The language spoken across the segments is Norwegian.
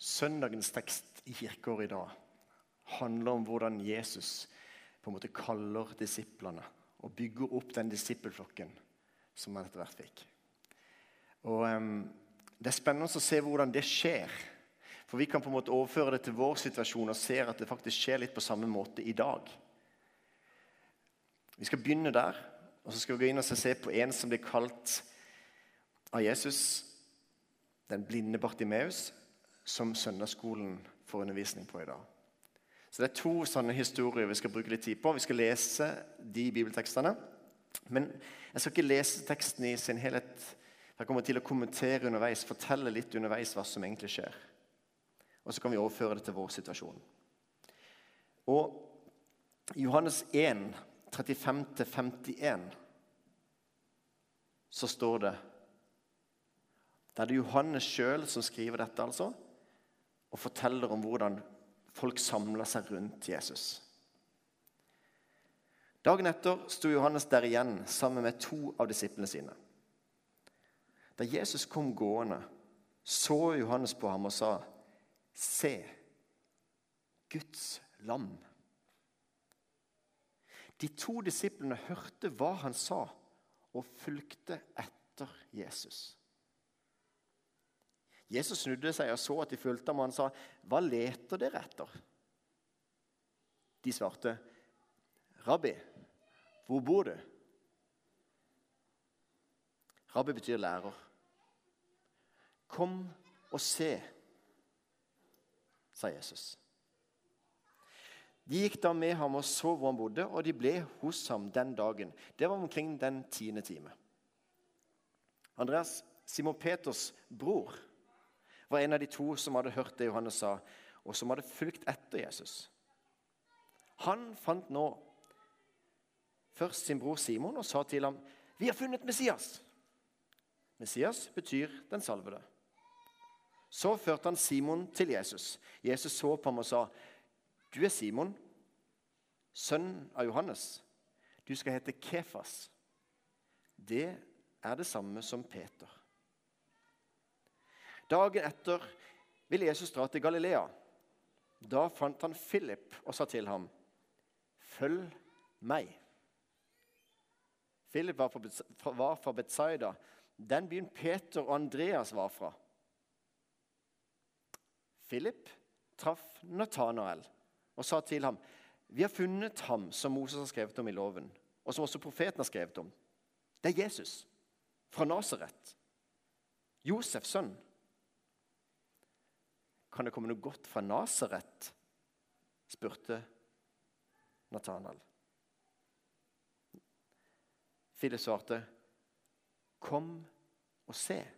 Søndagens tekst i kirkeåret i dag handler om hvordan Jesus på en måte kaller disiplene og bygger opp den disippelflokken som han etter hvert fikk. Og um, Det er spennende å se hvordan det skjer. For Vi kan på en måte overføre det til vår situasjon og se at det faktisk skjer litt på samme måte i dag. Vi skal begynne der, og så skal vi gå inn og se på en som blir kalt av Jesus, den blinde Bartimeus, som søndagsskolen får undervisning på i dag. Så Det er to sånne historier vi skal bruke litt tid på. Vi skal lese de bibeltekstene. Men jeg skal ikke lese teksten i sin helhet. Jeg kommer til å kommentere underveis, fortelle litt underveis hva som egentlig skjer. Og så kan vi overføre det til vår situasjon. Og Johannes 1, 35-51, så står det Det er det Johannes sjøl som skriver dette, altså, og forteller om hvordan folk samla seg rundt Jesus. Dagen etter sto Johannes der igjen sammen med to av disiplene sine. Da Jesus kom gående, så Johannes på ham og sa, 'Se, Guds lam.' De to disiplene hørte hva han sa, og fulgte etter Jesus. Jesus snudde seg og så at de fulgte ham, og han sa, 'Hva leter dere etter?' De svarte, 'Rabbi, hvor bor du?' Rabbi betyr lærer. 'Kom og se', sa Jesus. De gikk da med ham og så hvor han bodde, og de ble hos ham den dagen. Det var omkring den tiende time. Andreas, Simon Peters bror, var en av de to som hadde hørt det Johannes sa, og som hadde fulgt etter Jesus. Han fant nå først sin bror Simon og sa til ham, 'Vi har funnet Messias.' Messias betyr 'den salvede'. Så førte han Simon til Jesus. Jesus så på ham og sa, 'Du er Simon, sønn av Johannes. Du skal hete Kefas.' Det er det samme som Peter. Dagen etter ville Jesus dra til Galilea. Da fant han Philip og sa til ham, 'Følg meg.' Philip var fra Betzaida, den byen Peter og Andreas var fra. Philip traff Nathanael og sa til ham, 'Vi har funnet ham som Moses har skrevet om i loven, og som også profeten har skrevet om.' Det er Jesus fra Nasaret, Josefs sønn. Kan det komme noe godt fra Nasaret? spurte Nathanael. Philip svarte, 'Kom og se.'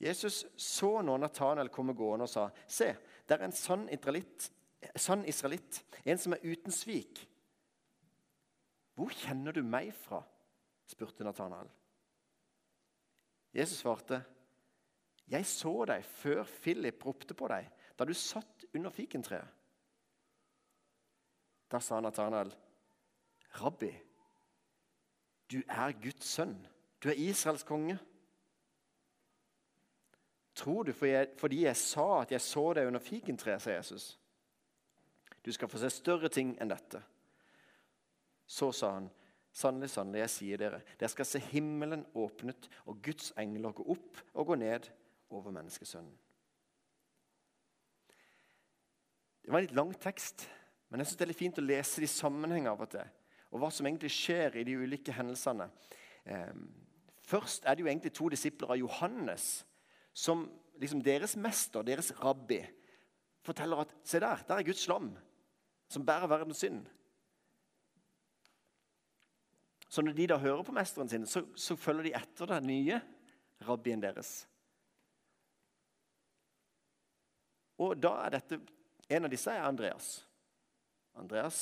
Jesus så nå Nathanael komme gående og sa, 'Se, det er en sann israelitt, sann israelitt, en som er uten svik.' 'Hvor kjenner du meg fra?' spurte Nathanael. Jesus svarte, 'Jeg så deg før Philip ropte på deg, da du satt under fikentreet.' Da sa Nathanael, 'Rabbi, du er Guds sønn. Du er Israels konge.' Tror du fordi jeg sa at jeg så deg under fikentreet, sa Jesus. Du skal få se større ting enn dette. Så sa han, sannelig, sannelig, jeg sier dere, dere skal se himmelen åpnet og Guds engler gå opp og gå ned over menneskesønnen. Det var en litt lang tekst, men jeg synes det er litt fint å lese de sammenheng av og til. Og hva som egentlig skjer i de ulike hendelsene. Ehm, først er det jo egentlig to disipler av Johannes som liksom deres mester, deres rabbi, forteller at se der, der er Guds lam som bærer verdens synd. Så når de da hører på mesteren sin, så, så følger de etter den nye rabbien deres. Og da er dette, En av disse er Andreas. Andreas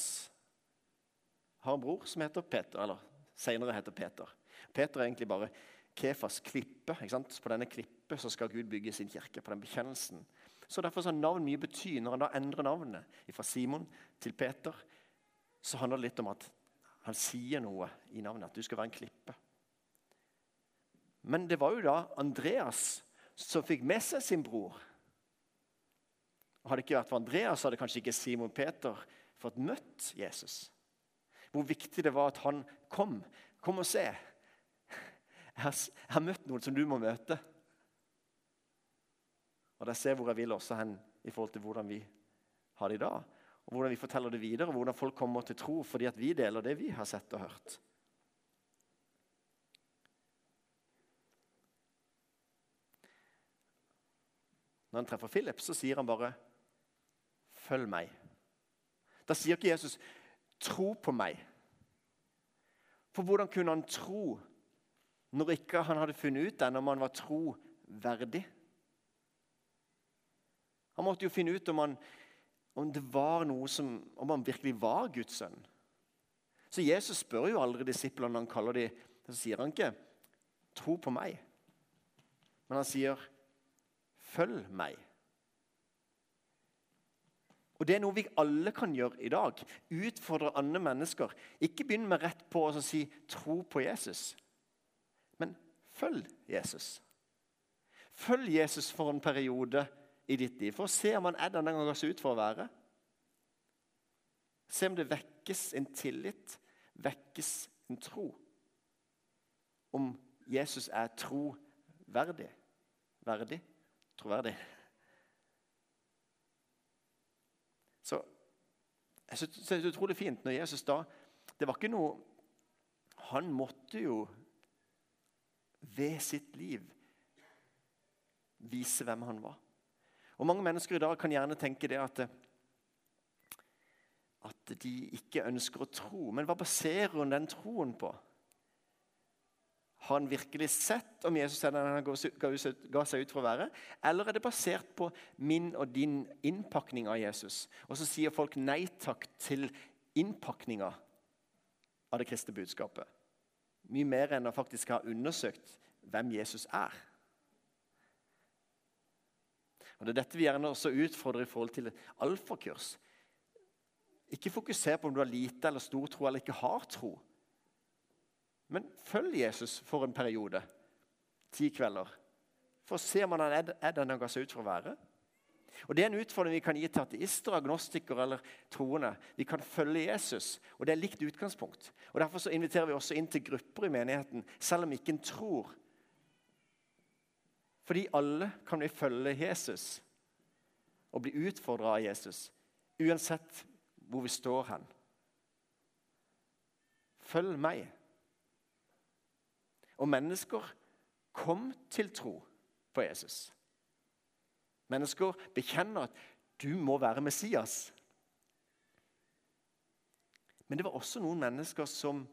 har en bror som heter Peter, eller senere heter Peter. Peter er egentlig bare Kefas klippe. ikke sant? På denne klippet så skal Gud bygge sin kirke. på den bekjennelsen. Så Derfor har navn mye bety. Når han da endrer navnet fra Simon til Peter, så handler det litt om at han sier noe i navnet. At du skal være en klippe. Men det var jo da Andreas som fikk med seg sin bror. Hadde det ikke vært for Andreas, hadde kanskje ikke Simon Peter fått møtt Jesus. Hvor viktig det var at han kom. Kom og se. Jeg har, jeg møtt noen som du må møte. Og der ser hvor jeg vil også hen i forhold til hvordan vi har det i dag. Og hvordan vi forteller det videre, og hvordan folk kommer til tro fordi at vi deler det vi har sett og hørt. Når han treffer Philip, så sier han bare 'følg meg'. Da sier ikke Jesus 'tro på meg'. For hvordan kunne han tro når ikke han hadde funnet ut det, om han var troverdig? Han måtte jo finne ut om han, om det var noe som, om han virkelig var Guds sønn. Så Jesus spør jo aldri disiplene når han kaller dem Så sier han ikke 'tro på meg', men han sier 'følg meg'. Og Det er noe vi alle kan gjøre i dag. Utfordre andre mennesker. Ikke begynn med rett på å si 'tro på Jesus', men følg Jesus. Følg Jesus for en periode i ditt liv, for å se om han er den han seg ut for å være. Se om det vekkes en tillit, vekkes en tro. Om Jesus er troverdig. Verdig? Troverdig. Så jeg synes Det er utrolig fint når Jesus da Det var ikke noe Han måtte jo ved sitt liv vise hvem han var. Og Mange mennesker i dag kan gjerne tenke det at, at de ikke ønsker å tro. Men hva baserer hun den troen på? Har han virkelig sett om Jesus er den han ga seg ut for å være? Eller er det basert på min og din innpakning av Jesus? Og så sier folk nei takk til innpakninga av det kristne budskapet. Mye mer enn å faktisk ha undersøkt hvem Jesus er. Og Det er dette vi gjerne også utfordrer i forhold til alfakurs. Ikke fokuser på om du har lite eller stor tro eller ikke har tro. Men følg Jesus for en periode. Ti kvelder. For å se om han er, den han ga seg ut for å være. Og Det er en utfordring vi kan gi til ateister, agnostikere eller troende. Vi kan følge Jesus, og det er likt utgangspunkt. Og Derfor så inviterer vi også inn til grupper i menigheten, selv om ikke en tror fordi alle kan vi følge Jesus og bli utfordra av Jesus, uansett hvor vi står hen. Følg meg. Og mennesker kom til tro på Jesus. Mennesker bekjenner at du må være Messias. Men det var også noen mennesker som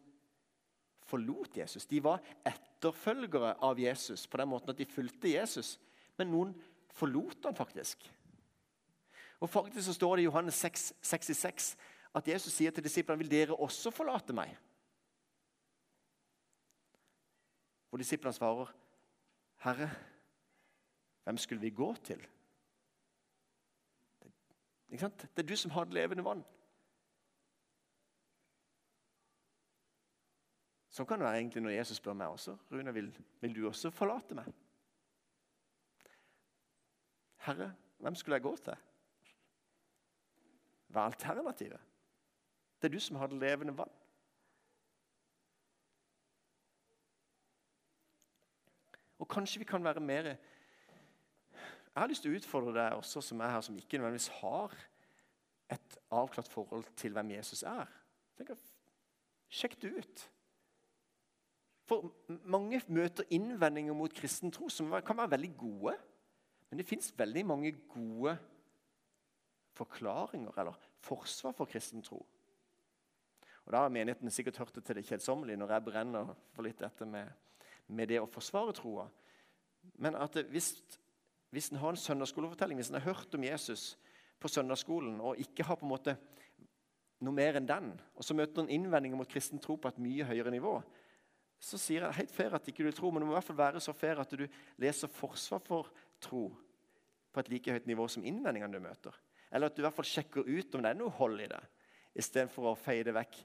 forlot Jesus. De var etterfølgere av Jesus på den måten at de fulgte Jesus. Men noen forlot han faktisk. Og faktisk så står det i Johannes 6, 66 at Jesus sier til disiplene vil dere også forlate meg. Og disiplene svarer, 'Herre, hvem skulle vi gå til?' Det, det er du som har det levende vann. Sånn kan det være egentlig når Jesus spør meg også. Rune, vil, vil du også forlate meg? Herre, hvem skulle jeg gå til? Hva er alternativet? Det er du som har det levende vann. Og kanskje vi kan være mer Jeg har lyst til å utfordre deg også som er her, som ikke nødvendigvis har et avklart forhold til hvem Jesus er. Tenk, sjekk det ut. For mange møter innvendinger mot kristen tro som kan være veldig gode. Men det fins veldig mange gode forklaringer eller forsvar for kristen tro. Og Da har menigheten sikkert hørt det til det kjedsommelige når jeg brenner for litt dette med, med det å forsvare troa. Men at hvis, hvis en har en søndagsskolefortelling, hvis en har hørt om Jesus på søndagsskolen og ikke har på en måte noe mer enn den, og så møter en innvendinger mot kristen tro på et mye høyere nivå, så sier jeg helt fair at ikke du tror, men det må i hvert fall være så fair at du leser forsvar for tro på et like høyt nivå som innvendingene du møter. Eller at du i hvert fall sjekker ut om det er noe hold i det, istedenfor å feie det vekk.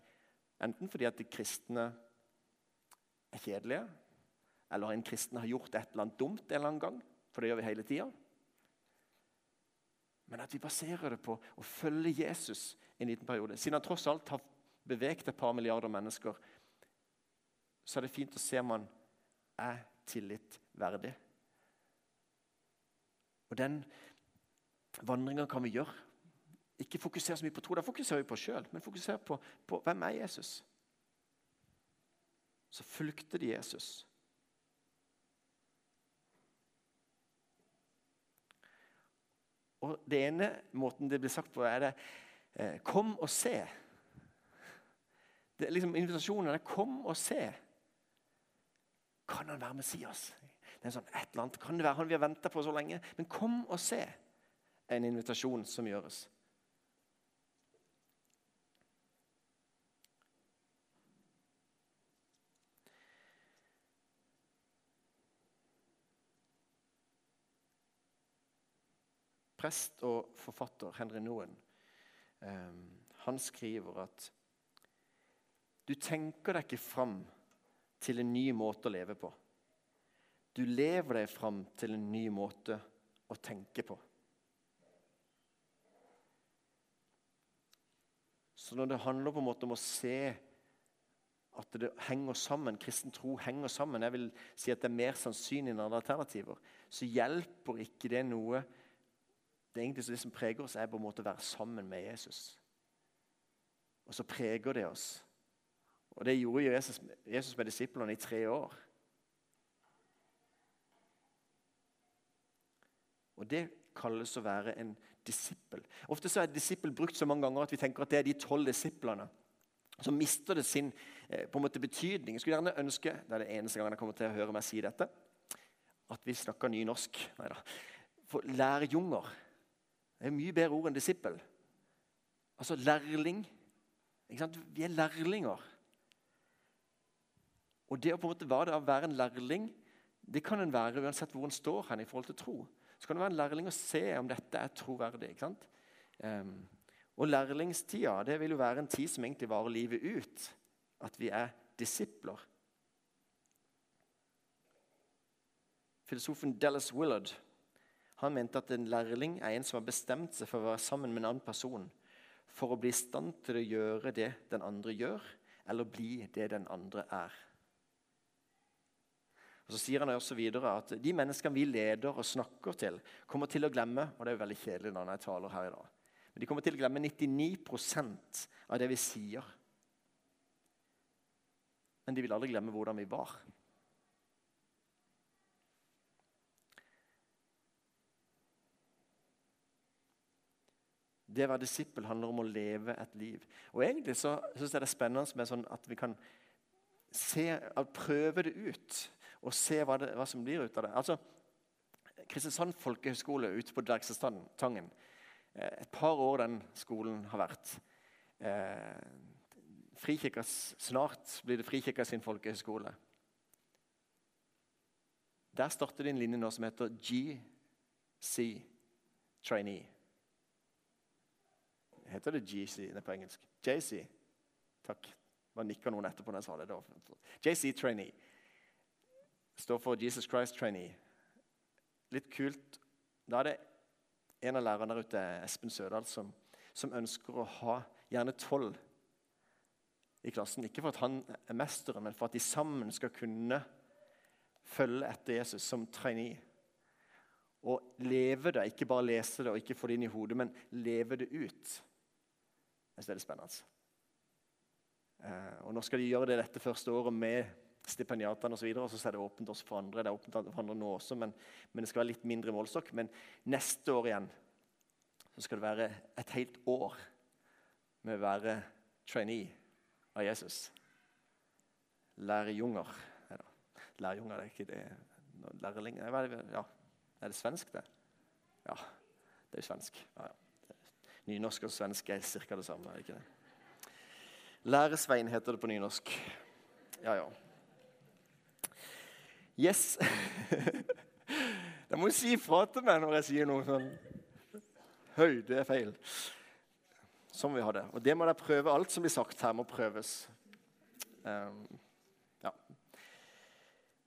Enten fordi at de kristne er kjedelige, eller en kristen har gjort et eller annet dumt en eller annen gang. for det gjør vi hele tida. Men at vi baserer det på å følge Jesus en liten periode. Siden han tross alt har beveget et par milliarder mennesker, så er det fint å se om han er tillit verdig. Og den vandringa kan vi gjøre. Ikke fokusere så mye på tro, da fokuserer vi på oss sjøl, men fokusere på, på hvem er Jesus. Så fulgte de Jesus. Og Det ene måten det blir sagt på, er det eh, 'kom og se'. Det er liksom Invitasjonen er 'kom og se'. Kan han være Messias? Det er sånn, et eller annet, Kan det være han vi har venta på så lenge? Men kom og se, er en invitasjon som gjøres. Prest og forfatter Henry Noen ehm, han skriver at du tenker deg ikke fram til en ny måte å leve på. Du lever deg fram til en ny måte å tenke på. Så når det handler på en måte om å se at det henger sammen, kristen tro henger sammen, jeg vil si at det er mer sannsynlig enn andre alternativer, så hjelper ikke det noe. Det, er egentlig det som preger oss, er på en måte å være sammen med Jesus. Og så preger det oss. Og det gjorde Jesus, Jesus med disiplene i tre år. Og Det kalles å være en disippel. Ofte så er disippel brukt så mange ganger at vi tenker at det er de tolv disiplene. Så mister det sin eh, på en måte betydning. Jeg skulle gjerne ønske det er det eneste gangen jeg kommer til å høre meg si dette, at vi snakker nynorsk. Neida. For lærjunger er mye bedre ord enn disippel. Altså lærling. Vi er lærlinger. Og det å på en måte være, være en lærling det kan en være uansett hvor en står hen i forhold til tro. Så kan det være en lærling å se om dette er troverdig. ikke sant? Um, og lærlingstida det vil jo være en tid som egentlig varer livet ut. At vi er disipler. Filosofen Dallas Willard han mente at en lærling er en som har bestemt seg for å være sammen med en annen person for å bli i stand til å gjøre det den andre gjør, eller bli det den andre er. Og Så sier han også videre at de menneskene vi leder og snakker til, kommer til å glemme og det er jo veldig kjedelig når jeg taler her i dag, men de kommer til å glemme 99% av det vi sier. Men de vil aldri glemme hvordan vi var. Det å være disippel handler om å leve et liv. Og Egentlig så syns jeg det er spennende sånn at vi kan se, prøve det ut og se hva, det, hva, som blir ut av det. Altså, Kristiansand folkehøgskole ute på Dvergstadtangen. Eh, et par år den skolen har vært. Eh, frikirkas, snart blir det Frikirka sin folkehøgskole. Der starter de en linje nå som heter GC Trainee. Heter det GC på engelsk? JC. Takk. Bare nikka noen etterpå når jeg sa det. JC Trainee står for Jesus Christ Trainee. Litt kult. Da er det en av lærerne der ute, Espen Sødal, som, som ønsker å ha gjerne tolv i klassen. Ikke for at han er mesteren, men for at de sammen skal kunne følge etter Jesus som trainee. Og leve det, ikke bare lese det og ikke få det inn i hodet, men leve det ut. Jeg synes det er spennende. Eh, og Nå skal de gjøre det dette første året med stipendiatene osv. Og, så, og så er det åpent også for andre. Det er åpent for andre nå også, men, men det skal være litt mindre målestokk. Men neste år igjen så skal det være et helt år med å være trainee av Jesus. Lærjunger. Lærjunger, det er ikke det Lærling Ja, er det svensk, det? Ja, det er jo svensk. Ja, ja. Nynorsk og svensk er ca. det samme. ikke det? Læresvein heter det på nynorsk. Ja, ja. Yes. Da må si ifra til meg når jeg sier noe sånn Høy, det er feil. Sånn vi har det. Og det må dere prøve. Alt som blir sagt her, må prøves. Um, ja.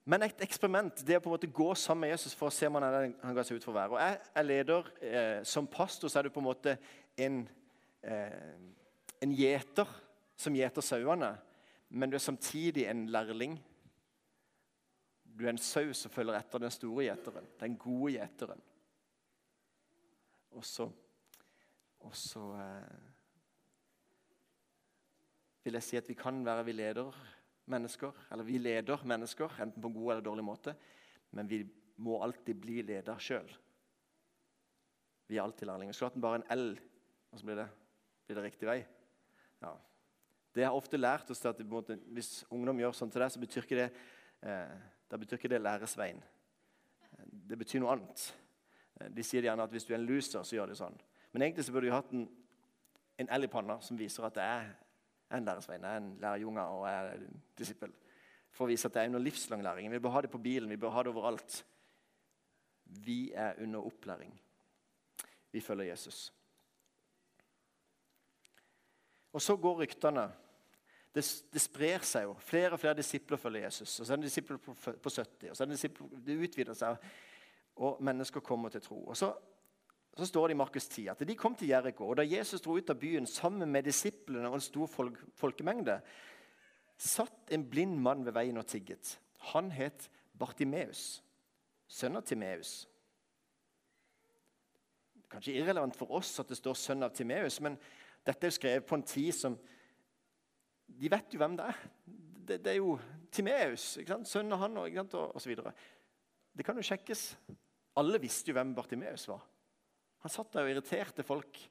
Men et eksperiment det er på en måte gå sammen med Jesus for å se om han er han ga seg ut for å være. Og jeg er leder. Eh, som pastor så er du på en måte en, eh, en gjeter som gjeter sauene. Men du er samtidig en lærling. Du er en sau som følger etter den store gjeteren, den gode gjeteren. Og så, og så eh, vil jeg si at vi kan være vi leder mennesker, eller vi leder mennesker, enten på en god eller dårlig måte, men vi må alltid bli leder sjøl. Vi er alltid lærlinger. Skulle hatt bare en L, og så blir det, blir det riktig vei. Ja. Det har ofte lært oss at hvis ungdom gjør sånn til deg, så betyr ikke det eh, da betyr ikke det læresveien. Det betyr noe annet. De sier gjerne at hvis du er en loser, så gjør de sånn. Men egentlig så burde du hatt en, en L i panna som viser at det er en læresvein, jeg er en lærerjunge og er en disippel. For å vise at det er under livslang læring. Vi bør ha det på bilen, vi bør ha det overalt. Vi er under opplæring. Vi følger Jesus. Og så går ryktene. Det, det, sprer seg jo. Flere og flere disipler følger Jesus. og Så er det disipler på, på 70, og så er det disipler, det utvider seg. Og mennesker kommer til tro. Og så så står det i Markus 10 at de kom til Jeriko. Og da Jesus dro ut av byen sammen med disiplene og en stor folk, folkemengde, satt en blind mann ved veien og tigget. Han het Bartimeus, sønn av Timeus. Kanskje irrelevant for oss at det står 'sønn av Timeus', men dette er skrevet på en tid som De vet jo hvem det er. Det, det er jo Timeus, sønnen han og, og, og så videre. Det kan jo sjekkes. Alle visste jo hvem Bartimeus var. Han satt der og irriterte folk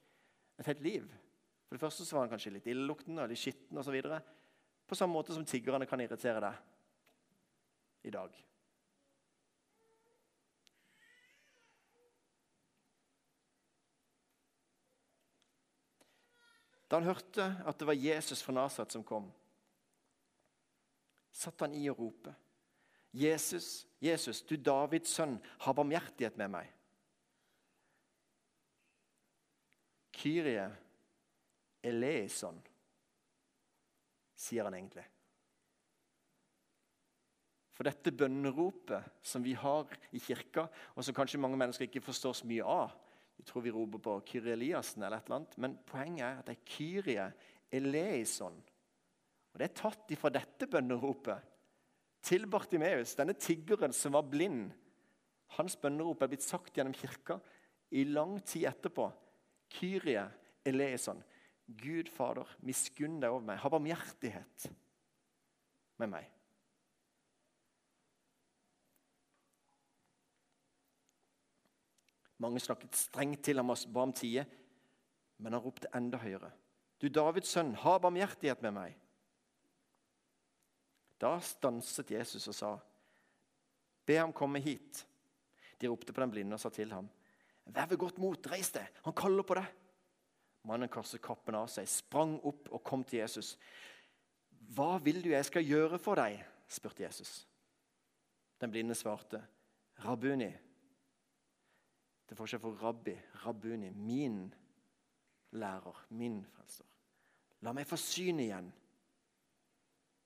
et helt liv. For det første så var han kanskje litt illeluktende og litt skitten osv. På samme måte som tiggerne kan irritere deg i dag. Da han hørte at det var Jesus fra Nasaret som kom, satt han i å rope. Jesus, Jesus, du Davids sønn, ha barmhjertighet med meg. Kyrie eleison, sier han egentlig. For dette bønneropet som vi har i kirka, og som kanskje mange mennesker ikke forstår så mye av Vi tror vi roper på Kyrie Eliassen eller et eller annet, men poenget er at det er Kyrie eleison. Og Det er tatt ifra dette bønneropet til Bartimeus, denne tiggeren som var blind. Hans bønnerop er blitt sagt gjennom kirka i lang tid etterpå. Kyrie eleison. Gud Fader, miskunn deg over meg. Ha barmhjertighet med meg. Mange snakket strengt til ham og ba om tide, men han ropte enda høyere. Du Davids sønn, ha barmhjertighet med meg. Da stanset Jesus og sa, Be ham komme hit. De ropte på den blinde og sa til ham, Vær ved godt mot, reis deg, han kaller på deg. Mannen kastet kappen av seg, sprang opp og kom til Jesus. Hva vil du jeg skal gjøre for deg? spurte Jesus. Den blinde svarte, Rabuni. Er forskjell for rabbi, rabbuni, min lærer, min frelser. La meg få syn igjen.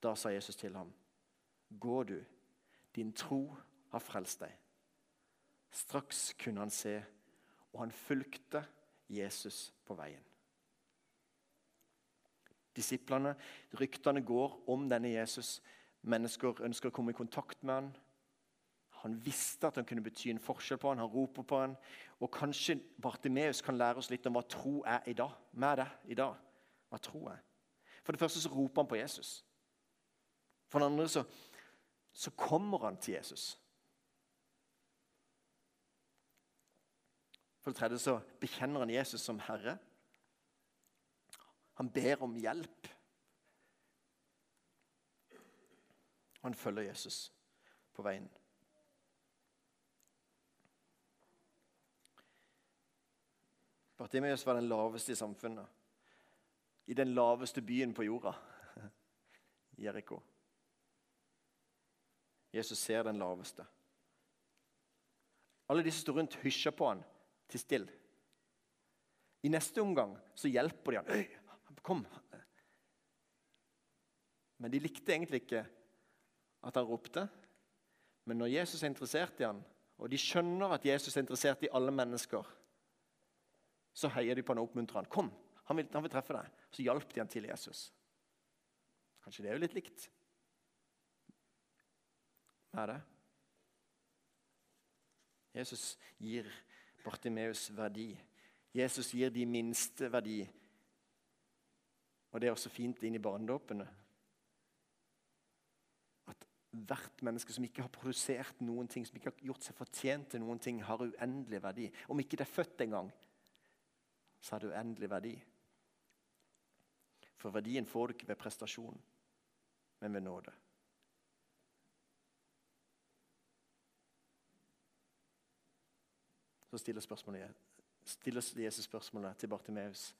Da sa Jesus til ham, Gå du, din tro har frelst deg. Straks kunne han se og han fulgte Jesus på veien. Disiplene, Ryktene går om denne Jesus. Mennesker ønsker å komme i kontakt med han. Han visste at han kunne bety en forskjell på han, han roper på han. Og kanskje Bartimeus kan lære oss litt om hva tro er i dag. med det i dag. Hva tro er. For det første så roper han på Jesus. For det andre så, så kommer han til Jesus. For det tredje så bekjenner han Jesus som Herre. Han ber om hjelp. Han følger Jesus på veien. Bartimeus var den laveste i samfunnet. I den laveste byen på jorda, Jeriko. Jesus ser den laveste. Alle de som står rundt, hysjer på han til still. I neste omgang så hjelper de han. Kom. Men de likte egentlig ikke at han ropte. Men når Jesus er interessert i han, og de skjønner at Jesus er interessert i alle mennesker, så heier de på han og oppmuntrer han. 'Kom, han vil, han vil treffe deg.' Så hjalp de han til Jesus. Kanskje det er jo litt likt? Hva er det? Jesus gir Bartimeus verdi. Jesus gir de minste verdi. Og det er også fint inn i barnedåpene. At hvert menneske som ikke har produsert noen ting, som ikke har gjort seg fortjent til noen ting, har uendelig verdi. Om ikke det er født engang, så har det uendelig verdi. For verdien får du ikke ved prestasjon, men ved nåde. Så stiller, stiller Jesus spørsmålet til Bartimeus.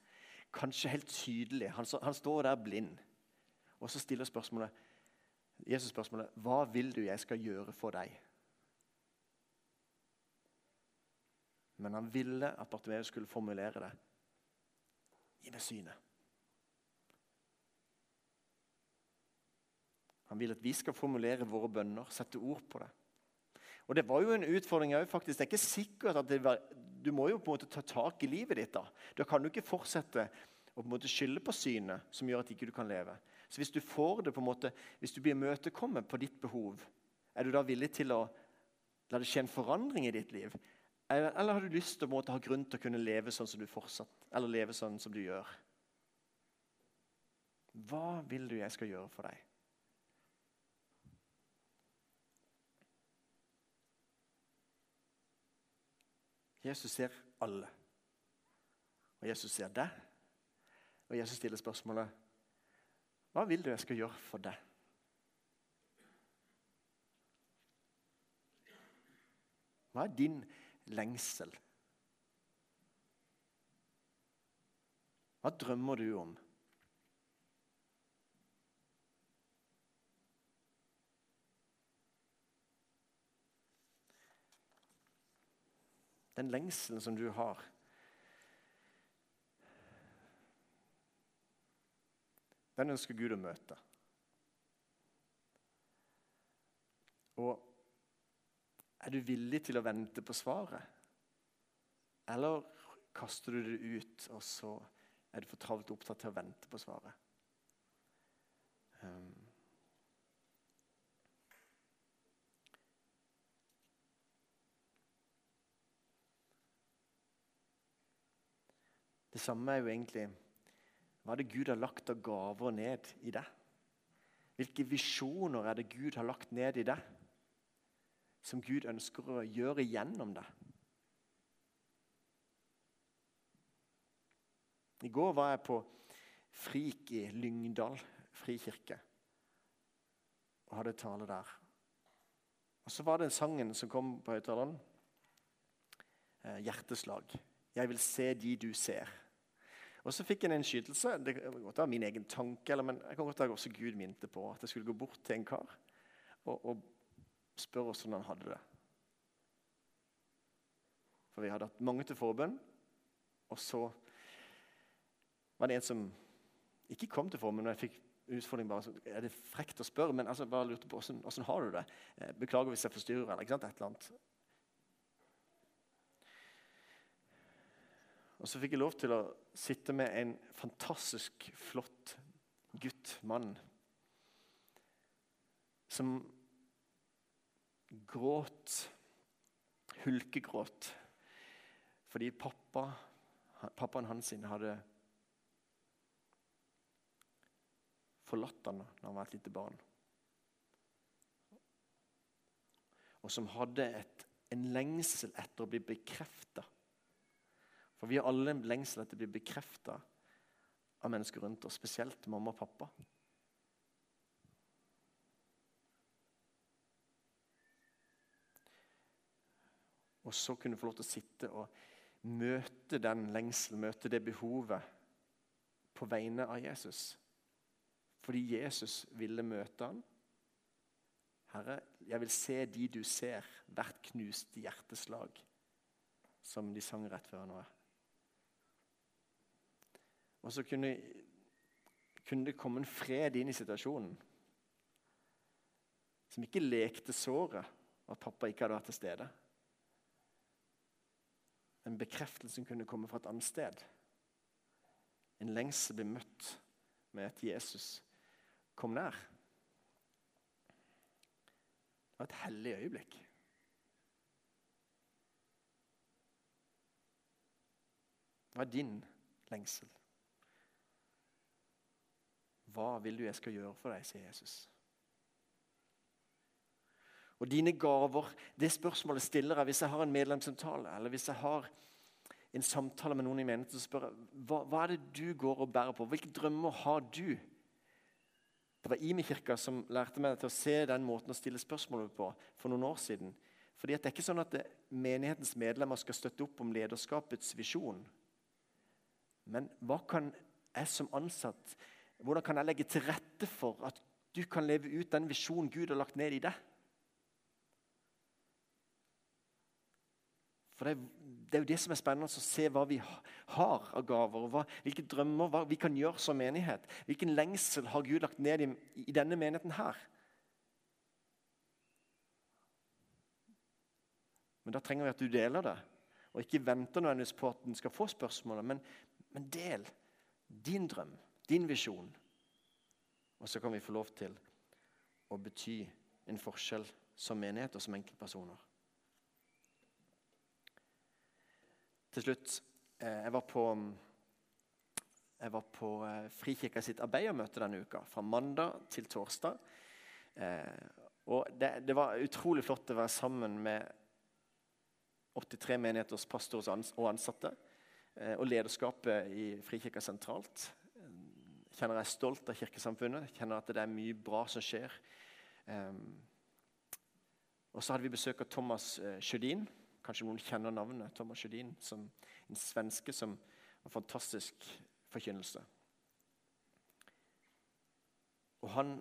Kanskje helt tydelig. Han, han, står der blind. Og så stiller spørsmålet, Jesus spørsmålet Hva vil du jeg skal gjøre for deg? Men han ville at Bartimeus skulle formulere det. Gi meg synet. Han vil at vi skal formulere våre bønner, sette ord på det. Og Det var jo en utfordring òg. Det er ikke sikkert at var, Du må jo på en måte ta tak i livet ditt. Da Da kan du ikke fortsette å på en måte skylde på synet som gjør at ikke du ikke kan leve. Så Hvis du får det på en måte, hvis du blir imøtekommet på ditt behov, er du da villig til å la det skje en forandring i ditt liv? Eller, har du lyst til å ha grunn til å kunne leve sånn som du fortsatt, eller leve sånn som du gjør? Hva vil du jeg skal gjøre for deg? Jesus ser alle. Og Jesus ser deg. Og Jesus stiller spørsmålet Hva vil du jeg skal gjøre for deg? Hva er din lengsel? Hva drømmer du om? Den lengselen som du har. Den ønsker Gud å møte. Og er du villig til å vente på svaret? Eller kaster du det ut, og så er du for travelt opptatt til å vente på svaret? Um. Det samme er jo egentlig hva er det Gud har lagt av gaver ned i deg? Hvilke visjoner er det Gud har lagt ned i deg, som Gud ønsker å gjøre gjennom deg? I går var jeg på Frik i Lyngdal frikirke og hadde tale der. Og Så var det en sangen som kom på høyttaleren. Eh, 'Hjerteslag'. 'Jeg vil se de du ser'. Og så fikk jeg en innskytelse. Det kan godt være min egen tanke, eller, men jeg kan godt være også Gud minte på at jeg skulle gå bort til en kar og, og spørre hvordan han hadde det. For vi hadde hatt mange til forbønn, og så var det en som ikke kom til forbønn, men jeg fikk utfordring bare, Er det frekt å spørre? Men altså, bare lurte på hvordan, hvordan har du det? Eh, beklager hvis jeg forstyrrer. eller ikke sant, et eller annet. Og så fikk jeg lov til å sitte med en fantastisk flott gutt, mann, som gråt, hulkegråt, fordi pappa, pappaen hans hadde forlatt han da han var et lite barn. Og som hadde et, en lengsel etter å bli bekrefta for vi har alle en lengsel etter å bli bekrefta av mennesker rundt oss, spesielt mamma og pappa. Og så kunne få lov til å sitte og møte den lengselen, møte det behovet på vegne av Jesus. Fordi Jesus ville møte ham. Herre, jeg vil se de du ser, hvert knust hjerteslag, som de sang rett før nå. Og så kunne, kunne det komme en fred inn i situasjonen. Som ikke lekte såret, at pappa ikke hadde vært til stede. En bekreftelse som kunne komme fra et annet sted. En lengsel ble møtt med at Jesus kom nær. Det var et hellig øyeblikk. Hva er din lengsel? Hva vil du jeg skal gjøre for deg, sier Jesus. Og dine gaver Det spørsmålet stiller jeg hvis jeg har en medlemssamtale, eller hvis jeg har en samtale med noen i menigheten, så spør jeg hva, hva er det du går og bærer på? Hvilke drømmer har du? Det var Imi-kirka som lærte meg til å se den måten å stille spørsmål på for noen år siden. Fordi Det er ikke sånn at det, menighetens medlemmer skal støtte opp om lederskapets visjon. Men hva kan jeg som ansatt hvordan kan jeg legge til rette for at du kan leve ut den visjonen Gud har lagt ned i deg? For det det er, jo det som er spennende, å se hva vi har av gaver. Hva, hvilke drømmer hva vi kan gjøre som menighet. Hvilken lengsel har Gud lagt ned i, i denne menigheten her? Men da trenger vi at du deler det, og ikke venter nødvendigvis på at den skal få spørsmålet. Men, men del din drøm din visjon. Og så kan vi få lov til å bety en forskjell som menighet og som enkeltpersoner. Til slutt eh, Jeg var på, jeg var på eh, Frikirka sitt arbeidermøte denne uka. Fra mandag til torsdag. Eh, og det, det var utrolig flott å være sammen med 83 menigheters pastorer og ansatte. Og lederskapet i Frikirka sentralt kjenner jeg er stolt av kirkesamfunnet. Kjenner at det er mye bra som skjer. Og så hadde vi besøk av Thomas Sjødin. Kanskje noen kjenner navnet. Thomas Sjødin, som En svenske som har fantastisk forkynnelse. Og han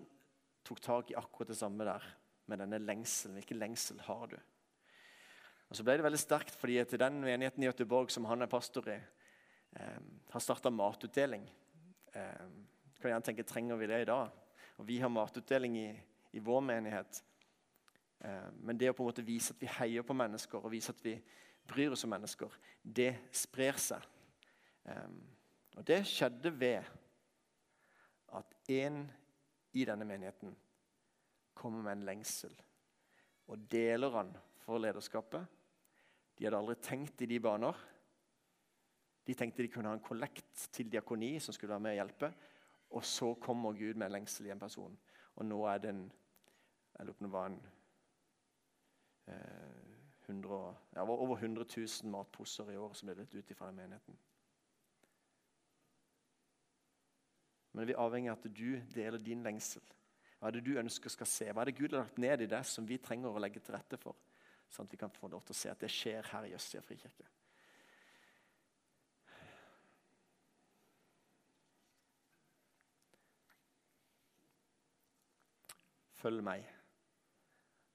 tok tak i akkurat det samme der, med denne lengselen. Hvilken lengsel har du? Og Så ble det veldig sterkt, fordi til den menigheten i Göteborg som han er pastor i, eh, har starta matutdeling. Eh, kan gjerne tenke trenger vi det i dag? Og Vi har matutdeling i, i vår menighet. Eh, men det å på en måte vise at vi heier på mennesker og vise at vi bryr oss om mennesker, det sprer seg. Og det skjedde ved at en i denne menigheten kommer med en lengsel og deler han for lederskapet. De hadde aldri tenkt i de baner. De tenkte de kunne ha en kollekt til diakoni som skulle være med å hjelpe. Og så kommer Gud med en lengsel i en person. Og nå er det en Jeg lurer på om det var en 100, ja, over 100 000 matposer i år som ble delt ut fra den menigheten. Men vi er avhengig av at du deler din lengsel. Hva er det du ønsker skal se? Hva er det Gud har lagt ned i det som vi trenger å legge til rette for? Sånn at vi kan få lov til å se at det skjer her i Østsida frikirke. Følg meg.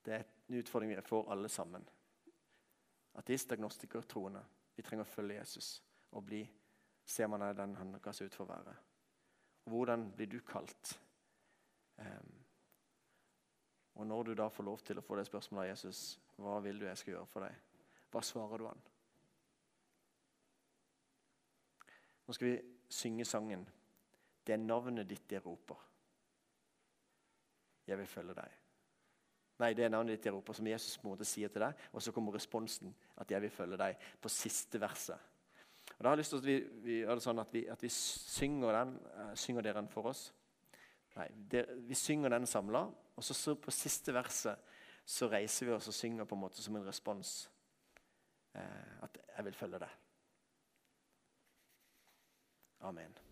Det er en utfordring vi får alle sammen. Ateist, agnostiker, troende. Vi trenger å følge Jesus og bli se om han er den han ga seg ut for å være. Og hvordan blir du kalt? Um, og når du da får lov til å få det spørsmålet av Jesus, hva vil du jeg skal gjøre for deg? Hva svarer du han? Nå skal vi synge sangen 'Det er navnet ditt jeg roper'. 'Jeg vil følge deg'. Nei, det er navnet ditt i Europa, som Jesus på en måte sier til deg. Og så kommer responsen at 'jeg vil følge deg' på siste verset. Og da har jeg lyst til at vi, vi gjør det sånn at vi, at vi synger den. Uh, synger dere den for oss? Nei, det, Vi synger den samla, og så, så på siste verset så reiser vi oss og synger på en måte som en respons. Uh, at 'jeg vil følge deg'. Amen.